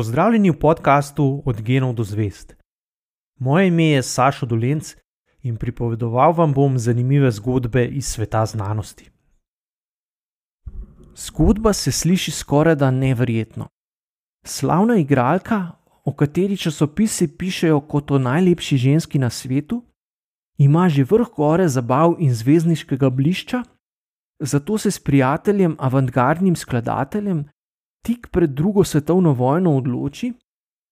Pozdravljeni v podkastu Od genov do zvest. Moje ime je Sašo Dolenc in pripovedoval vam bom zanimive zgodbe iz sveta znanosti. Zgodba se sliši skoraj da neverjetno. Slavna igralka, o kateri časopisi pišejo kot o najlepši ženski na svetu, ima že vrh gore zabav in zvezdniškega blišča, zato se s prijateljem, avantgardnim skladateljem, tik pred drugo svetovno vojno odloči,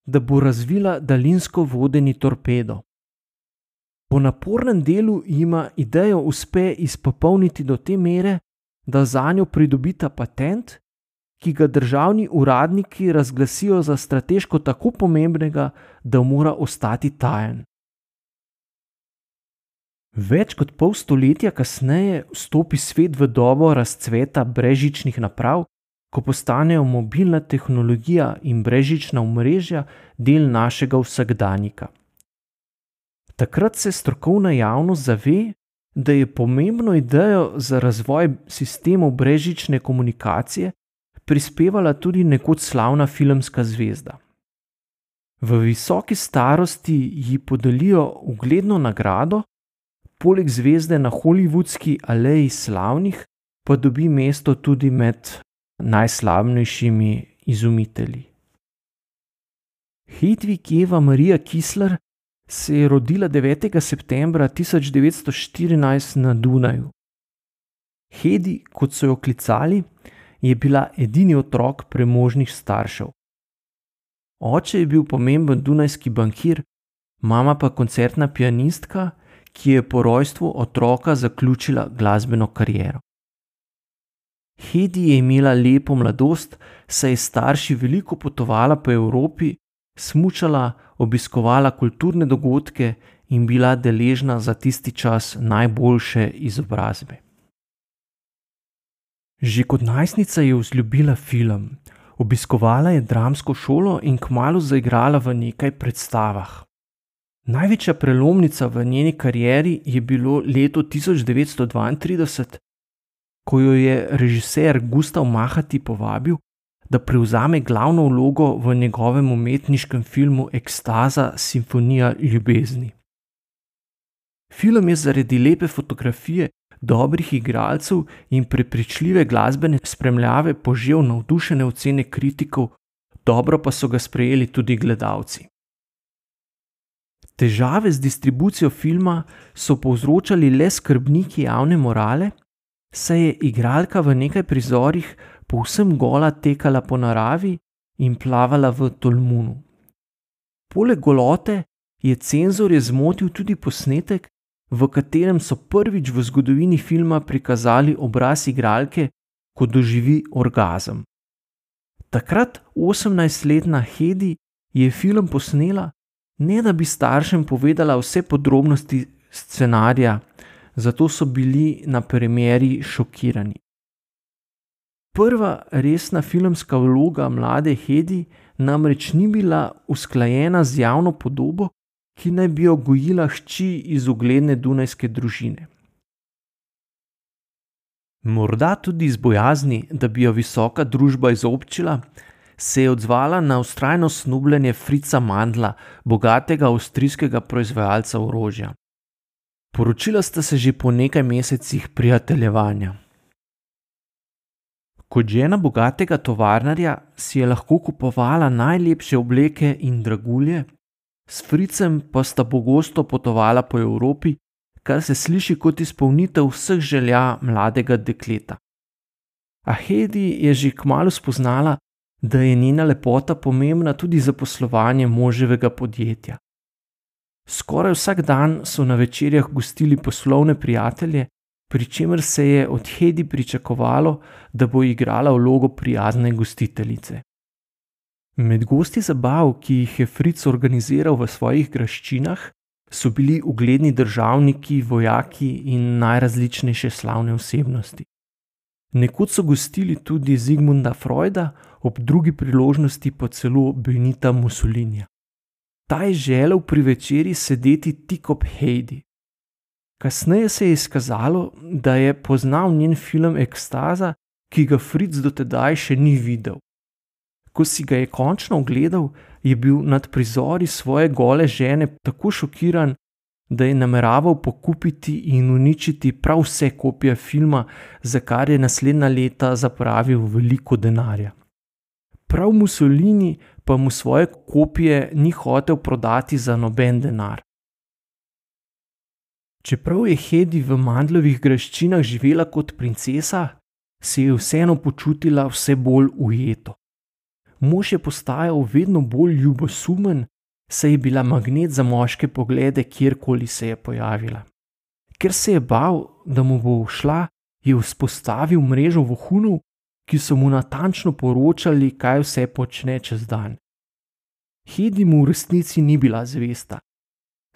da bo razvila daljinsko vodeni torpedo. Po napornem delu ima idejo uspe izpopolniti do te mere, da za njo pridobita patent, ki ga državni uradniki razglasijo za strateško tako pomembnega, da mora ostati tajen. Več kot pol stoletja kasneje vstopi svet v dobo razcveta brežičnih naprav, ko postanejo mobilna tehnologija in brežična omrežja del našega vsakdanjika. Takrat se strokovna javnost zave, da je pomembno idejo za razvoj sistemov brežične komunikacije prispevala tudi nekoč slavna filmska zvezda. V visoki starosti ji podelijo ugledno nagrado, poleg zvezde na Hollywoodski aleji slavnih, pa dobi mesto tudi med najslavnejšimi izumitelji. Hedvig Eva Marija Kisler se je rodila 9. septembra 1914 na Dunaju. Hedi, kot so jo klicali, je bila edini otrok premožnih staršev. Oče je bil pomemben dunajski bankir, mama pa koncertna pianistka, ki je po rojstvu otroka zaključila glasbeno kariero. Hedi je imela lepo mladost, saj je starši veliko potovala po Evropi, smučala, obiskovala kulturne dogodke in bila deležna za tisti čas najboljše izobrazbe. Že kot najstnica je vzljubila film, obiskovala je dramsko šolo in kmalo zaigrala v nekaj predstavah. Največja prelomnica v njeni karieri je bilo leto 1932, ko jo je režiser Gustav Mahati povabil, da prevzame glavno vlogo v njegovem umetniškem filmu Ekstaza Simfonija ljubezni. Film je zaradi lepe fotografije, dobrih igralcev in prepričljive glasbene spremljave požel navdušene ocene kritikov, dobro pa so ga sprejeli tudi gledalci. Težave z distribucijo filma so povzročali le skrbniki javne morale, saj je igralka v nekaj prizorih povsem gola tekala po naravi in plavala v Tolmunu. Poleg golote je cenzor je zmotil tudi posnetek, v katerem so prvič v zgodovini filma prikazali obraz igralke, ko doživi orgazem. Takrat 18-letna Hedi je film posnela, ne da bi staršem povedala vse podrobnosti scenarija, zato so bili na premjeri šokirani. Prva resna filmska vloga mlade Hedi namreč ni bila usklajena z javno podobo, ki naj bi jo gojila hči iz ugledne dunajske družine. Morda tudi iz bojazni, da bi jo visoka družba izobčila, se je odzvala na ustrajno snubljenje Frica Mandla, bogatega avstrijskega proizvajalca orožja. Poročila sta se že po nekaj mesecih prijateljevanja. Kot žena bogatega tovarnarja si je lahko kupovala najlepše obleke in dragulje, s Fricem pa sta pogosto potovala po Evropi, kar se sliši kot izpolnitev vseh želja mladega dekleta. A Hedi je že kmalo spoznala, da je njena lepota pomembna tudi za poslovanje moževega podjetja. Skoraj vsak dan so na večerjah gostili poslovne prijatelje, pri čemer se je od Hedi pričakovalo, da bo igrala vlogo prijazne gostiteljice. Med gosti zabav, ki jih je Fritz organiziral v svojih graščinah, so bili ugledni državniki, vojaki in najrazličnejše slavne osebnosti. Nekoč so gostili tudi Zigmunda Freuda, ob drugi priložnosti pa celo Benita Mussolinija ta je želel pri večerji sedeti tik ob Heidi. Kasneje se je izkazalo, da je poznal njen film Ekstaza, ki ga Fritz dotedaj še ni videl. Ko si ga je končno ogledal, je bil nad prizori svoje gole žene tako šokiran, da je nameraval pokupiti in uničiti prav vse kopije filma, za kar je naslednja leta zapravil veliko denarja. Prav Mussolini pa mu svoje kopije ni hotel prodati za noben denar. Čeprav je Hedi v mandlovih graščinah živela kot princesa, se je vseeno počutila vse bolj ujeto. Mož je postajal vedno bolj ljubosumen, saj je bila magnet za moške poglede, kjerkoli se je pojavila. Ker se je bal, da mu bo šla, je vzpostavil mrežo vohunov, ki so mu natančno poročali, kaj vse počne čez dan. Hedi mu v resnici ni bila zvesta.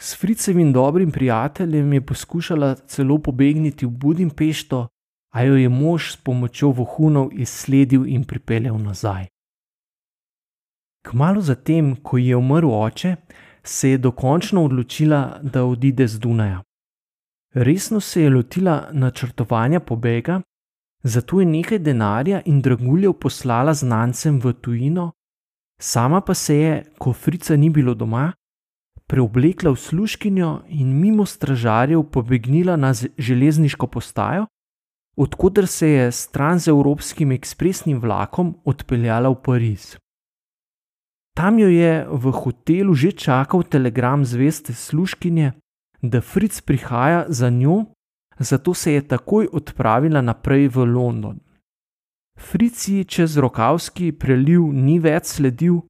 S Fricevim dobrim prijateljem je poskušala celo pobegniti v Budimpešto, a jo je mož s pomočjo vohunov izsledil in pripeljal nazaj. Kmalo zatem, ko je umrl oče, se je dokončno odločila, da odide z Dunaja. Resno se je lotila načrtovanja pobega, zato je nekaj denarja in draguljev poslala znancem v tujino, sama pa se je, ko Frica ni bilo doma, preoblekla v služkinjo in mimo stražarjev pobegnila na železniško postajo, odkuder se je s transevropskim ekspresnim vlakom odpeljala v Pariz. Tam jo je v hotelu že čakal telegram zveste služkinje, da Fritz prihaja za njo, zato se je takoj odpravila naprej v London. Fritz ji čez rokavski preliv ni več sledil,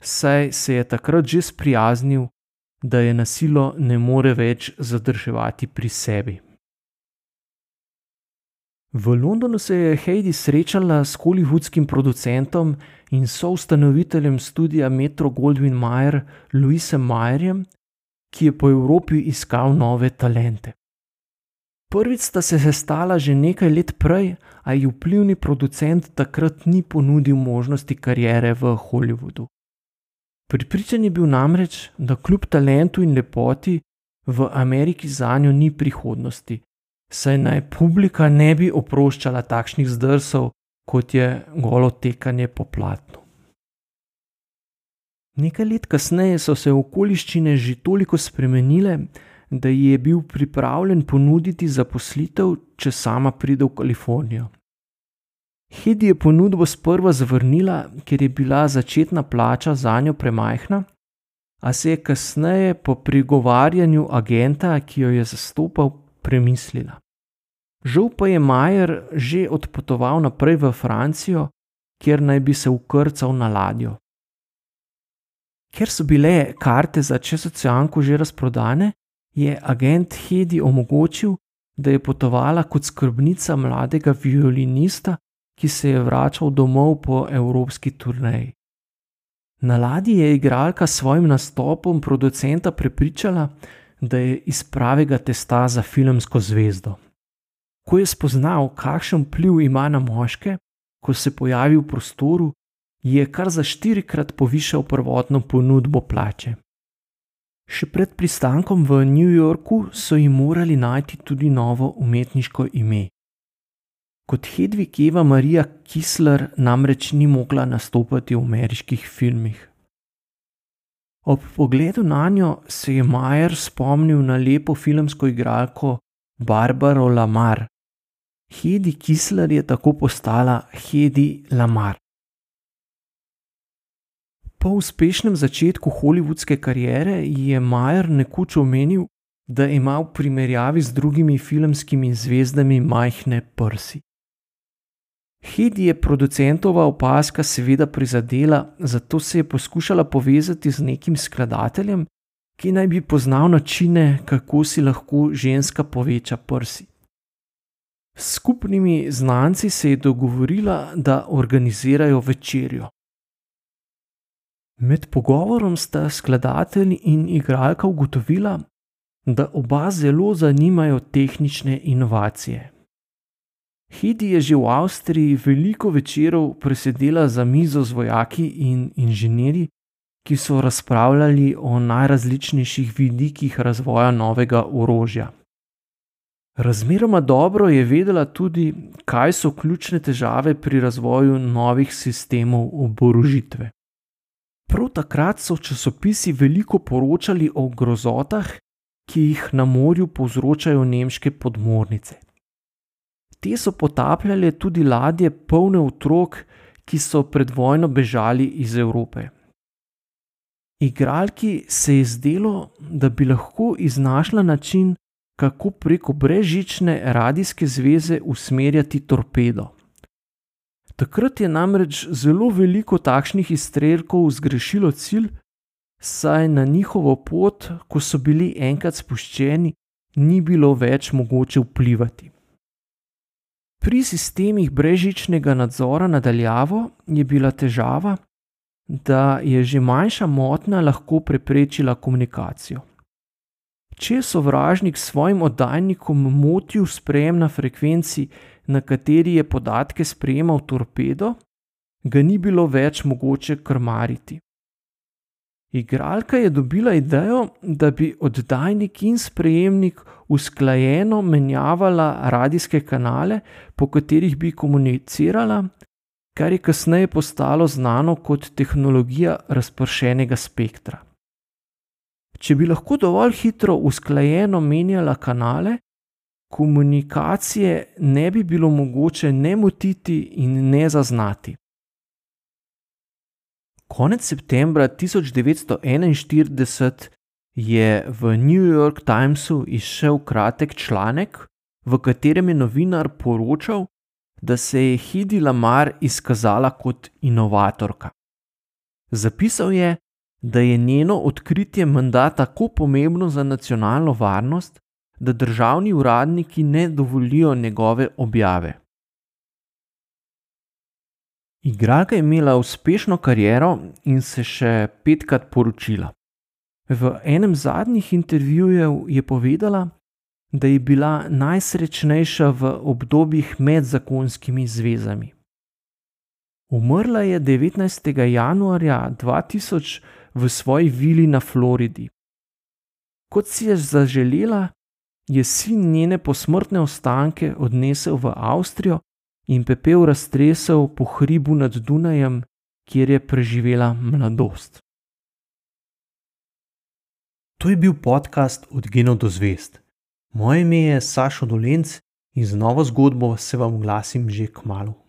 saj se je takrat že sprijaznil, da je nasilo ne more več zadrževati pri sebi. V Londonu se je Heidi srečala s hollywoodskim producentom in soustanoviteljem studia Metro Goldwyn Mayer, Louisem Mayerjem, ki je po Evropi iskal nove talente. Prvič sta se sestala že nekaj let prej, a ji vplivni producent takrat ni ponudil možnosti karijere v Hollywoodu. Pripričan je bil namreč, da kljub talentu in lepoti v Ameriki za njo ni prihodnosti, saj naj publika ne bi oproščala takšnih zdrsov, kot je golo tekanje po platnu. Nekaj let kasneje so se okoliščine že toliko spremenile, da ji je bil pripravljen ponuditi zaposlitev, če sama pride v Kalifornijo. Hedi je ponudbo sprva zavrnila, ker je bila začetna plača za njo premajhna, a se je kasneje po prigovarjanju agenta, ki jo je zastopal, premislila. Žal pa je Majer že odpotoval naprej v Francijo, kjer naj bi se ukrcal na ladjo. Ker so bile karte za česoceanko že razprodane, je agent Hedi omogočil, da je potovala kot skrbnica mladega violinista, ki se je vračal domov po evropski turneji. Na ladji je igralka s svojim nastopom producenta prepričala, da je iz pravega testa za filmsko zvezdo. Ko je spoznal, kakšen vpliv ima na moške, ko se pojavi v prostoru, je kar za štirikrat povišal prvotno ponudbo plače. Še pred pristankom v New Yorku so jim morali najti tudi novo umetniško ime. Kot Hedvig Eva Marija Kisler namreč ni mogla nastopati v ameriških filmih. Ob pogledu na njo se je Majer spomnil na lepo filmsko igralko Barbaro Lamar, Hedi Kisler je tako postala Hedi Lamar. Po uspešnem začetku holivudske kariere je Majer nekoč omenil, da ima v primerjavi z drugimi filmskimi zvezdami majhne prsi. Hedi je producentova opaska seveda prizadela, zato se je poskušala povezati z nekim skladateljem, ki naj bi poznal načine, kako si lahko ženska poveča prsi. S skupnimi znanci se je dogovorila, da organizirajo večerjo. Med pogovorom sta skladatelj in igralka ugotovila, da oba zelo zanimajo tehnične inovacije. Hedi je že v Avstriji veliko večerov presedela za mizo z vojaki in inženirji, ki so razpravljali o najrazličnejših vidikih razvoja novega orožja. Razmeroma dobro je vedela tudi, kaj so ključne težave pri razvoju novih sistemov oborožitve. Prav takrat so časopisi veliko poročali o grozotah, ki jih na morju povzročajo nemške podmornice. Te so potapljale tudi ladje polne otrok, ki so pred vojno bežali iz Evrope. Igralki se je zdelo, da bi lahko iznašla način, kako preko brežične radijske zveze usmerjati torpedo. Takrat je namreč zelo veliko takšnih izstrelkov zgrešilo cilj, saj na njihovo pot, ko so bili enkrat spuščeni, ni bilo več mogoče vplivati. Pri sistemih brežičnega nadzora nadaljavo je bila težava, da je že manjša motnja lahko preprečila komunikacijo. Če je sovražnik s svojim oddajnikom motil sprejem na frekvenci, na kateri je podatke sprejemal torpedo, ga ni bilo več mogoče krmariti. Igralka je dobila idejo, da bi oddajnik in sprejemnik usklajeno menjavala radijske kanale, po katerih bi komunicirala, kar je kasneje postalo znano kot tehnologija razpršenega spektra. Če bi lahko dovolj hitro usklajeno menjala kanale, komunikacije ne bi bilo mogoče ne motiti in ne zaznati. Konec septembra 1941 je v New York Timesu izšel kratek članek, v katerem je novinar poročal, da se je Hidi Lamar izkazala kot inovatorka. Zapisal je, da je njeno odkritje menda tako pomembno za nacionalno varnost, da državni uradniki ne dovolijo njegove objave. Igralka je imela uspešno kariero in se še petkrat poročila. V enem zadnjih intervjujev je povedala, da je bila najsrečnejša v obdobjih med zakonskimi zvezami. Umrla je 19. januarja 2000 v svoji vili na Floridi. Kot si je zaželela, je sin njene posmrtne ostanke odnesel v Avstrijo in pepel raztresel po hribu nad Dunajem, kjer je preživela mladost. To je bil podcast Od genov do zvest. Moje ime je Sašo Dolence in z novo zgodbo se vam oglasim že k malu.